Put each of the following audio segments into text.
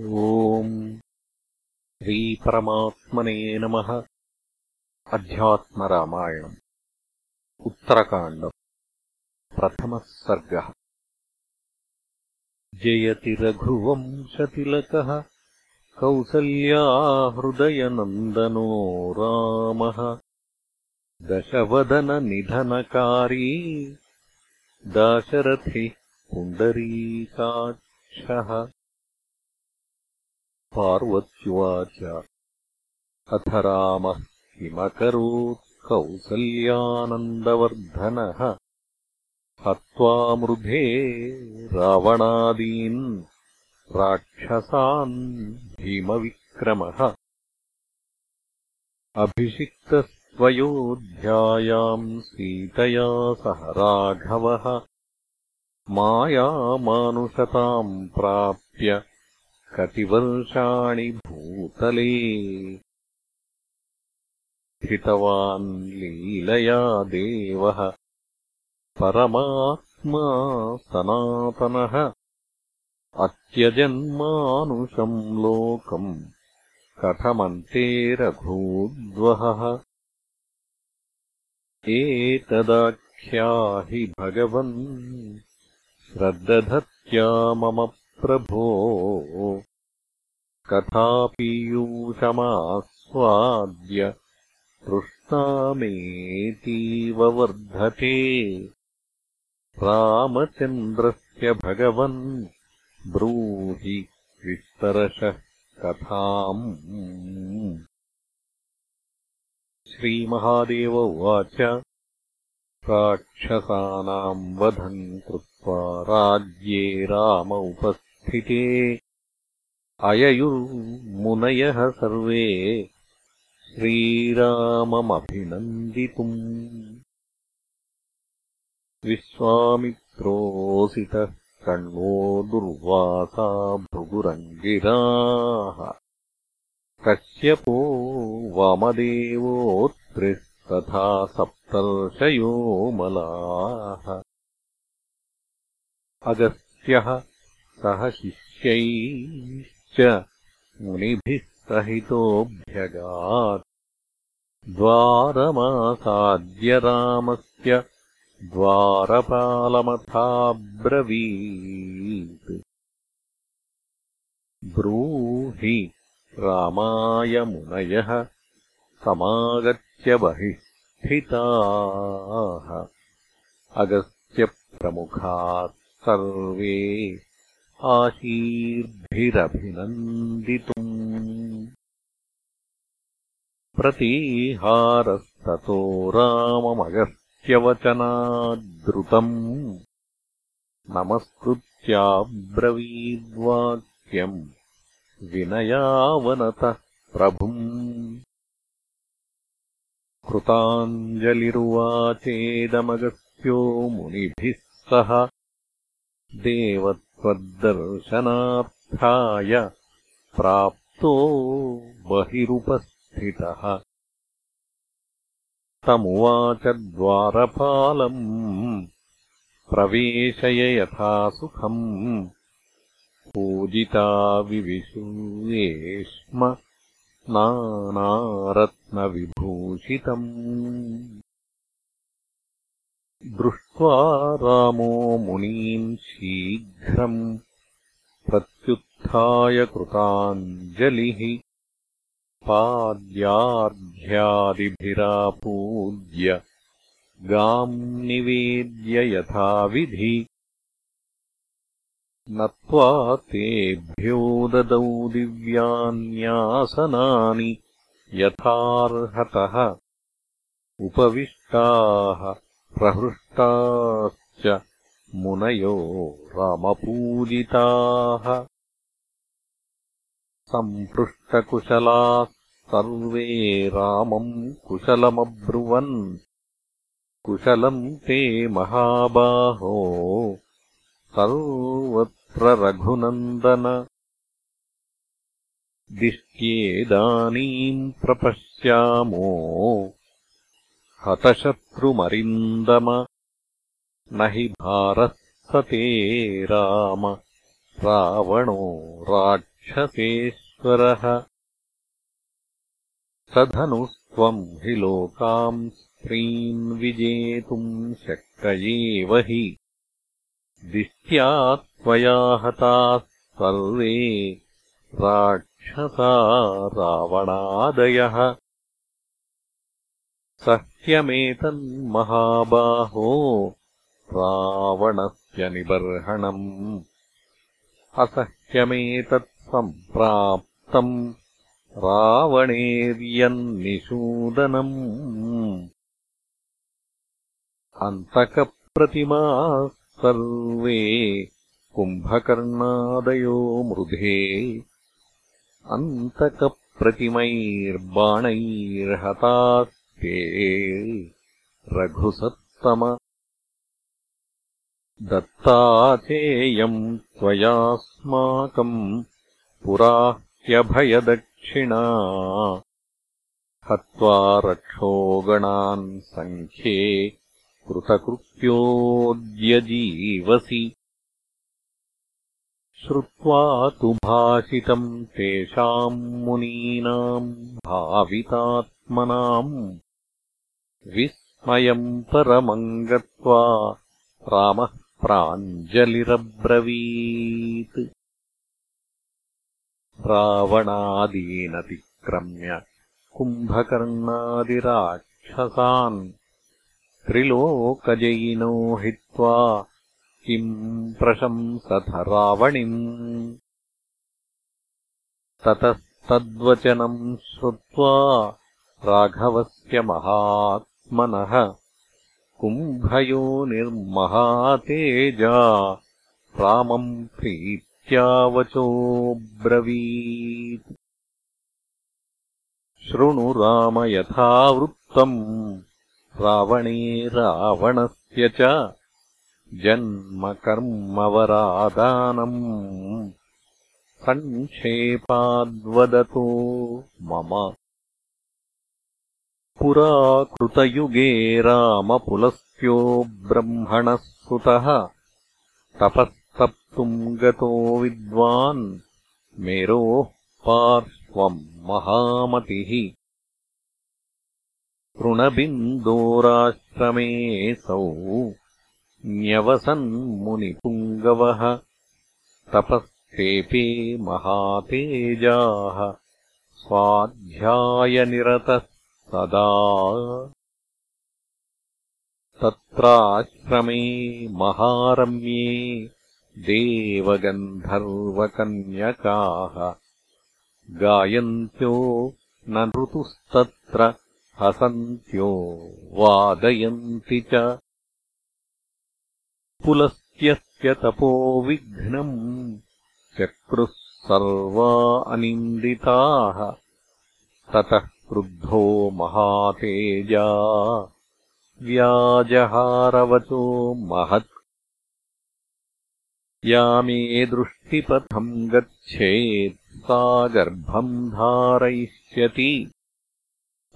ओम् श्रीपरमात्मने नमः। अध्यात्मरामायणम्। उत्तरकाण्डम्। प्रथमः सर्गः जयति रघुवंशतिलकः। कौसल्याहृदयनन्दनो रामः। दशवदननिधनकारी। दाशरथिः पुण्डरीकाक्षः पार्वत्युवाच। अथ रामः किमकरोत् कौसल्यानन्दवर्धनः हत्वा मृधे रावणादीन् राक्षसान् भीमविक्रमः। अभिषिक्तस्त्वयोऽध्यायाम् सीतया सह राघवः। मायामानुषताम् प्राप्य कति वर्षाणि भूतले। स्थितवान् लीलया देवः। परमात्मा सनातनः। अत्यजन्मानुषम् लोकम् कथमन्ते रघूद्वहः। एतदाख्याहि भगवन्। श्रद्दधत्या मम प्रभो। कथापीयूषमास्वाद्य तृष्णामेतीव वर्धते। रामचन्द्रस्य भगवन् ब्रूहि विस्तरशः कथाम् श्रीमहादेव उवाच। राक्षसानाम् वधम् कृत्वा राज्ये राम उपस् स्थिते। अययुर्मुनयः सर्वे। श्रीराममभिनन्दितुम्। विश्वामित्रोऽसितः कण्वो दुर्वासा भृगुरङ्गिराः। कश्यपो वामदेवोऽत्रिस्तथा सप्तर्षयो मलाः अगस्त्यः सह शिष्यैश्च मुनिभिः सहितोऽभ्यगात् द्वारमासाद्य रामस्य द्वारपालमथाब्रवीत्। ब्रूहि रामाय मुनयः समागत्य बहिः स्थिताः अगस्त्यप्रमुखात् सर्वे आशीर्भिरभिनन्दितुम् प्रतीहारस्ततो राममगस्त्यवचनाद्रुतम् नमस्कृत्याब्रवीद्वाक्यम् विनयावनतः प्रभुम् कृताञ्जलिरुवाचेदमगस्त्यो मुनिभिः सह देव त्वद्दर्शनार्थाय प्राप्तो बहिरुपस्थितः। तमुवाच द्वारपालम् प्रवेशय यथा सुखम्। पूजिता विविशूयेष्म नानारत्नविभूषितम् दृष्ट्वा रामो मुनीन् शीघ्रम् प्रत्युत्थाय कृताञ्जलिः पाद्यार्घ्यादिभिरापूज्य गाम् निवेद्य यथाविधि। नत्वा तेभ्यो ददौ दिव्यान्यासनानि यथार्हतः उपविष्टाः प्रहृष्टाश्च मुनयो रामपूजिताः। सम्पृष्टकुशलाः सर्वे रामम् कुशलमब्रुवन्। कुशलम् ते महाबाहो। सर्वत्र रघुनन्दन। दिष्ट्येदानीम् प्रपश्यामो हतशत्रुमरिन्दम। न हि भारः स ते राम। रावणो राक्षसेश्वरः सधनुस्त्वम् हि लोकाम् स्त्रीन् विजेतुम् शक्त एव हि। दिष्ट्या त्वया हताः सर्वे राक्षसा रावणादयः सह्यमेतन्महाबाहो रावणस्य निबर्हणम्। असह्यमेतत् सम्प्राप्तम् रावणेर्यन्निषूदनम्। अन्तकप्रतिमाः सर्वे कुम्भकर्णादयो मृधे अन्तकप्रतिमैर्बाणैर्हतास्ते रघुसत्तम। दत्ताचेयम् त्वयास्माकम् पुरा ह्यभयदक्षिणा हत्वा रक्षोगणान् सङ्ख्ये कृतकृत्योऽद्यजीवसि श्रुत्वा तु भाषितम् तेषाम् मुनीनाम् भावितात्मनाम् विस्मयम् परमम् गत्वा रामः प्राञ्जलिरब्रवीत्। रावणादीनतिक्रम्य कुम्भकर्णादिराक्षसान् त्रिलोकजयिनो हित्वा किम् प्रशंसथ रावणिम्। ततस्तद्वचनम् श्रुत्वा राघवस्य महात्मनः कुम्भयो निर्महातेजा रामम् प्रीत्यावचोऽब्रवीत् शृणु राम यथावृत्तम् रावणे रावणस्य च जन्मकर्मवरादानम्। सङ्क्षेपाद्वदतो मम पुरा कृतयुगे रामपुलस्त्यो ब्रह्मणः सुतः तपस्तप्तुम् गतो विद्वान् मेरोः पार्श्वम् महामतिः। तृणबिन्दोराश्रमेऽसौ न्यवसन्मुनिपुङ्गवः। तपस्तेपे महातेजाः। स्वाध्यायनिरतः सदा तत्राश्रमे महारम्ये देवगन्धर्वकन्यकाः गायन्त्यो न ऋतुस्तत्र हसन्त्यो वादयन्ति च पुलस्त्यस्य तपोविघ्नम् चक्रुः सर्वा अनिन्दिताः ततः क्रुद्धो महातेजा। व्याजहारवचो महत्। या मे दृष्टिपथम् गच्छेत् सा गर्भम् धारयिष्यति।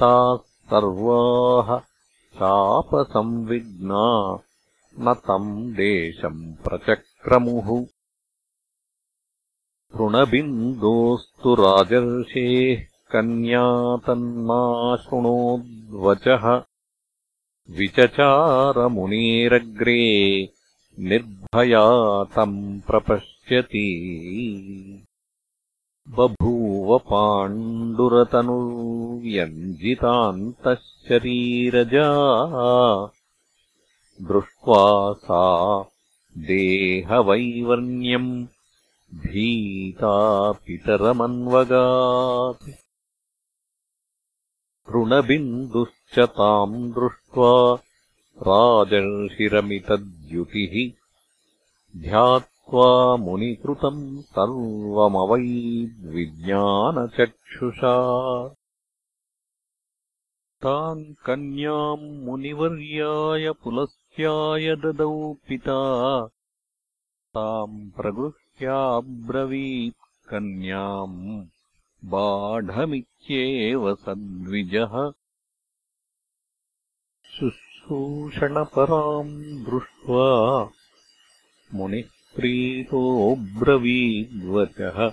ताः सर्वाः शापसंविघ्ना न तम् देशम् प्रचक्रमुः। तृणबिन्दोस्तु राजर्षेः कन्या तन्मा शृणोद्वचः। विचचारमुनेरग्रे निर्भया तम् प्रपश्यति। बभूव पाण्डुरतनुर्यञ्जितान्तः शरीरजा दृष्ट्वा सा देहवैवर्ण्यम् भीता पितरमन्वगात् ऋणबिन्दुश्च ताम् दृष्ट्वा राजर्षिरमितद्युतिः ध्यात् मुनिकृतम् सर्वमवैद्विज्ञानचक्षुषा। ताम् कन्याम् मुनिवर्याय पुलस्त्याय ददौ पिता। ताम् प्रगृह्याब्रवीत् कन्याम् बाढमित्येव सद्विजः। शुश्रूषणपराम् दृष्ट्वा मुनिः प्रीतोऽब्रवीद्वचः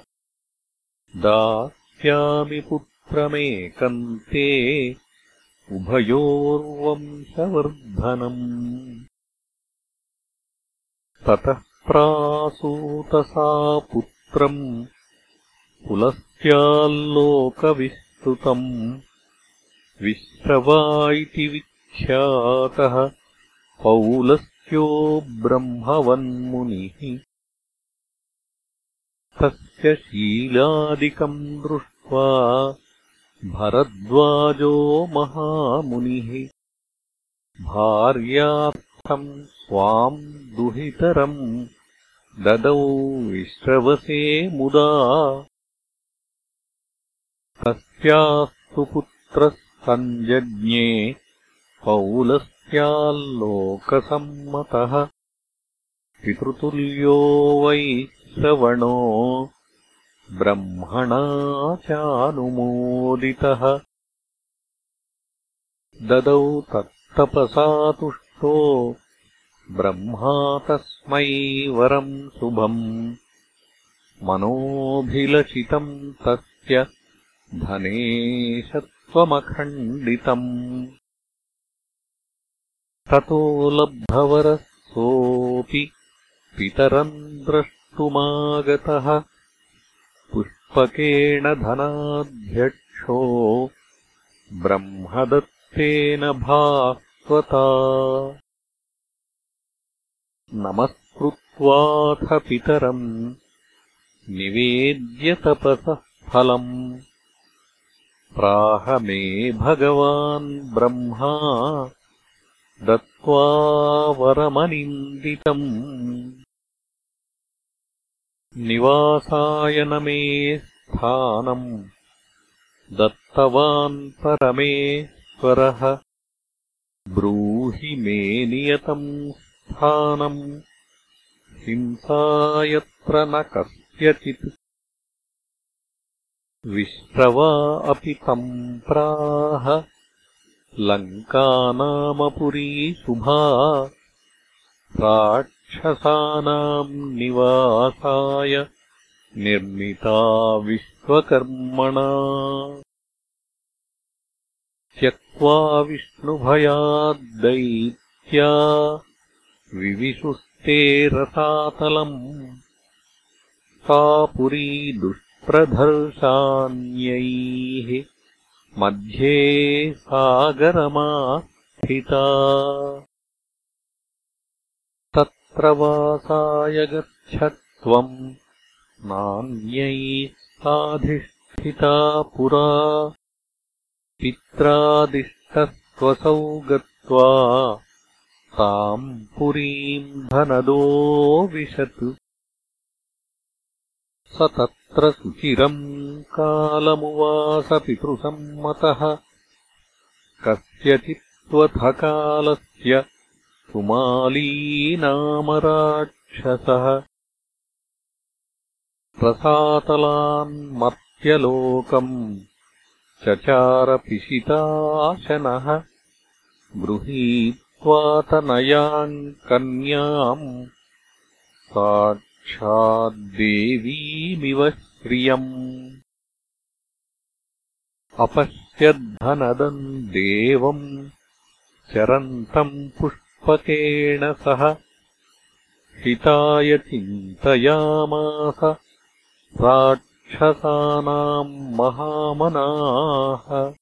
दास्यामि पुत्रमेकम् ते उभयोर्वंशवर्धनम्। ततः प्रासूतसा पुत्रम् पुलस्याल्लोकविस्तृतम् विश्रवा इति विख्यातः पौलस्त्यो ब्रह्मवन्मुनिः तस्य शीलादिकम् दृष्ट्वा भरद्वाजो महामुनिः भार्यार्थम् स्वाम् दुहितरम् ददौ विश्रवसे मुदा तस्यास्तु पुत्रः सञ्जज्ञे पौलस्याल्लोकसम्मतः पितृतुल्यो वै श्रवणो ब्रह्मणा चानुमोदितः ददौ तत्तपसा तुष्टो ब्रह्मा तस्मै वरम् शुभम्। मनोऽभिलषितम् तस्य धनेशत्वमखण्डितम्। ततो लब्धवरः सोऽपि पितरम् द्रष्टुमागतः। पुष्पकेण धनाध्यक्षो ब्रह्मदत्तेन भास्वता। नमस्कृत्वाथ पितरम्। निवेद्यतपसः फलम् प्राह मे भगवान् ब्रह्मा दत्त्वा वरमनिन्दितम्। निवासाय न मे स्थानम्। दत्तवान् परमेश्वरः। ब्रूहि मे नियतम् स्थानम्। हिंसा यत्र न कस्यचित् विश्रवा अपि तम् प्राह लङ्कानामपुरी शुभा राक्षसानाम् निवासाय निर्मिता विश्वकर्मणा। त्यक्त्वा विष्णुभयाद्दैत्या विविशुस्ते रसातलम्। सा पुरी दुष्प्रधर्षान्यैः मध्ये सागरमास्थिता। तत्र वासाय गच्छत्वम् नान्यैः साधिष्ठिता पुरा। पित्रादिष्टस्त्वसौ गत्वा ताम् पुरीम् धनदो विशत्। स तत्र सुचिरम् कालमुवासपितृसम्मतः। कस्यचित्त्वथकालस्य कुमाली नाम राक्षसः रसातलान्मर्त्यलोकम् चचारपिशिताशनः गृहीत्वातनयाम् कन्याम् साक्षाद्देवीमिव श्रियम् अपश्यद्धनदम् देवम्। चरन्तम् पुष्प केण सह। हिताय चिन्तयामास। राक्षसानाम् महामनाः।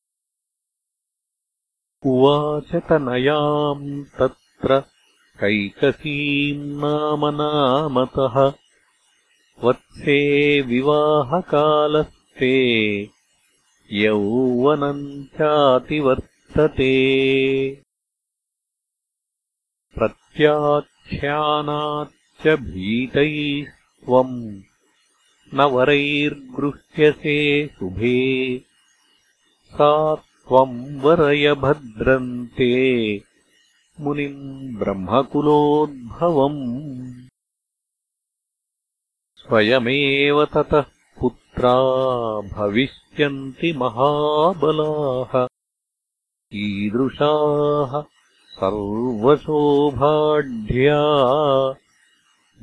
उवाच तनयाम् तत्र कैकसीम् नाम नामतः वत्से विवाहकालस्ते यौवनम् चातिवर्तते प्रत्याख्यानाच्च भीतैः त्वम् न वरैर्गृह्यसे शुभे। सा त्वम् वरय भद्रन्ते मुनिम् ब्रह्मकुलोद्भवम्। स्वयमेव ततः पुत्रा भविष्यन्ति महाबलाः। ईदृशाः सर्वशोभाढ्या।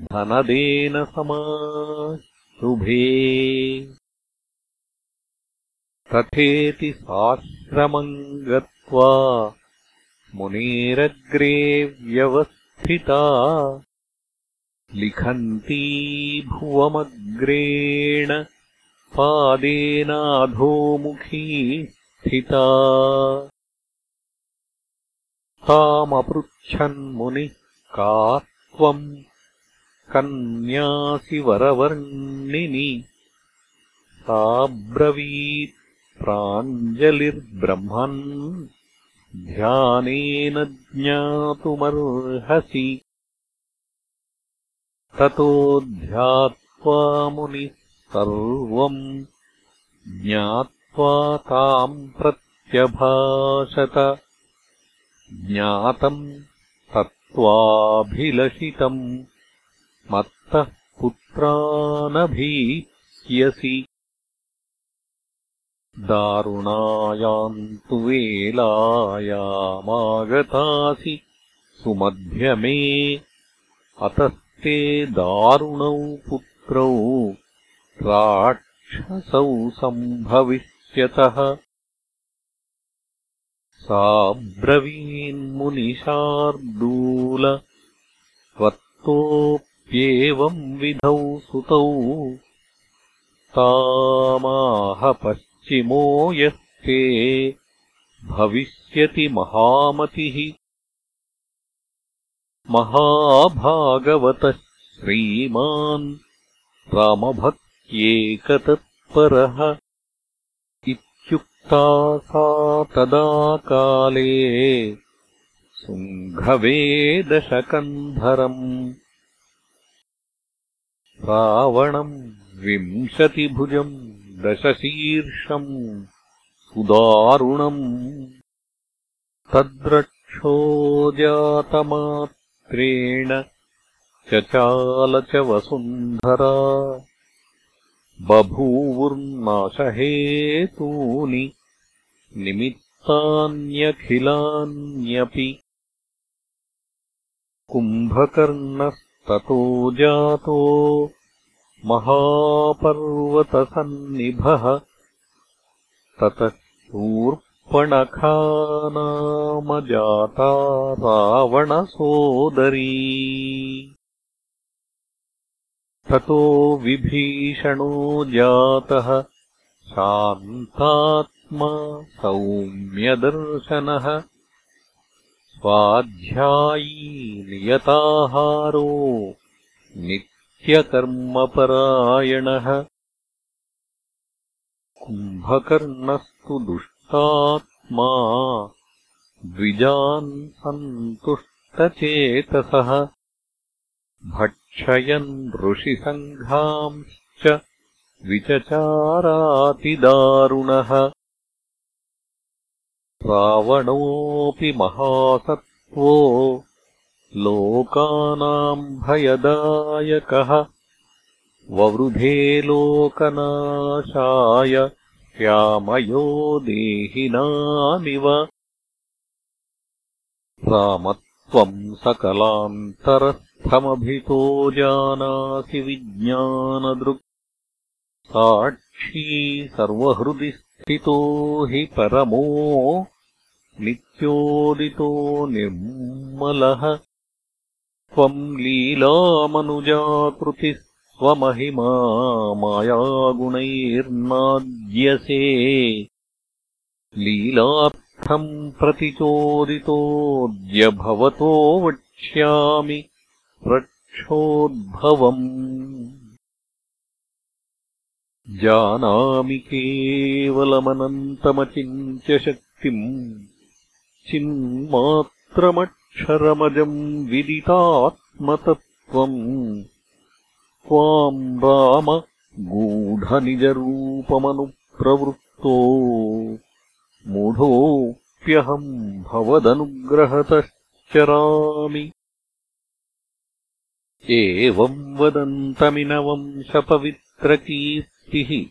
धनदेन समा शुभे तथेति साश्रमम् गत्वा मुनेरग्रे व्यवस्थिता लिखन्ती भुवमग्रेण पादेनाधोमुखी स्थिता। तामपृच्छन्मुनिः का त्वम् कन्यासि वरवर्णिनि साब्रवीत् प्राञ्जलिर्ब्रह्मन् ध्यानेन ज्ञातुमर्हसि। ततो ध्यात्वा मुनिः सर्वम् ज्ञात्वा ताम् प्रत्यभाषत। ज्ञातम् तत्त्वाभिलषितम् मत्तः पुत्रानभीष्यसि दारुणायाम् तु वेलायामागतासि सुमध्यमे अतस्ते दारुणौ पुत्रौ राक्षसौ सम्भविष्यतः। साब्रवीन्मुनिशार्दूल त्वत्तोऽप्येवम् विधौ सुतौ। तामाह पश्चिमो यस्ते भविष्यति महामतिः। महाभागवतः श्रीमान् रामभक्त्येकतत्परः। इत्युक्ता सा तदा काले सुङ्घवेदशकन्धरम्। रावणम् विंशतिभुजम् दशशीर्षम् सुदारुणम् तद्रक्षो जातमात्रेण वसुन्धरा बभूवुर्नाशहेतूनि निमित्तान्यखिलान्यपि कुम्भकर्णस्ततो जातो महापर्वतसन्निभः ततः शूर्पणखा नाम जाता रावणसोदरी ततो विभीषणो जातः शान्तात्मा सौम्यदर्शनः स्वाध्यायी नियताहारो नित्यकर्मपरायणः कुम्भकर्णस्तु दुष्टात्मा द्विजान् सन्तुष्टचेतसः। भक्षयन् ऋषिसङ्घांश्च विचचारातिदारुणः। रावणोऽपि महासत्त्वो लोकानाम् भयदायकः ववृधे लोकनाशाय श्यामयो देहिनामिव। रामत्वम् सकलान्तरस्थमभितो जानासि विज्ञानदृक् साक्षी सर्वहृदि स्थितो हि परमो नित्योदितो निर्मलः त्वम् लीलामनुजाकृतिः स्वमहिमा मायागुणैर्नाद्यसे। लीलार्थम् प्रतिचोदितोऽद्य भवतो वक्ष्यामि रक्षोद्भवम्। जानामि केवलमनन्तमचिन्त्यशक्तिम् चिन्मात्रमक्षरमजम् विदितात्मतत्त्वम्। त्वाम् राम गूढनिजरूपमनुप्रवृत्तो। मूढोऽप्यहम् भवदनुग्रहतश्चरामि एवम् वदन्तमिनवम् शपवित्रकीर्तिः।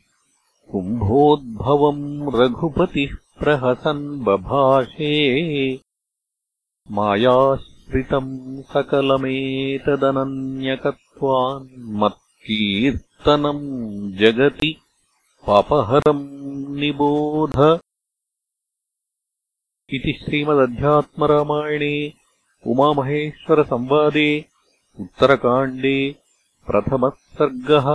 कुम्भोद्भवम् रघुपतिः प्रहसन् बभाषे मायाश्रितम् सकलमेतदनन्यकत्वान् मत्कीर्तनम् जगति पापहरम् निबोध इति श्रीमदध्यात्मरामायणे उमामहेश्वरसंवादे उत्तरकाण्डे प्रथमः सर्गः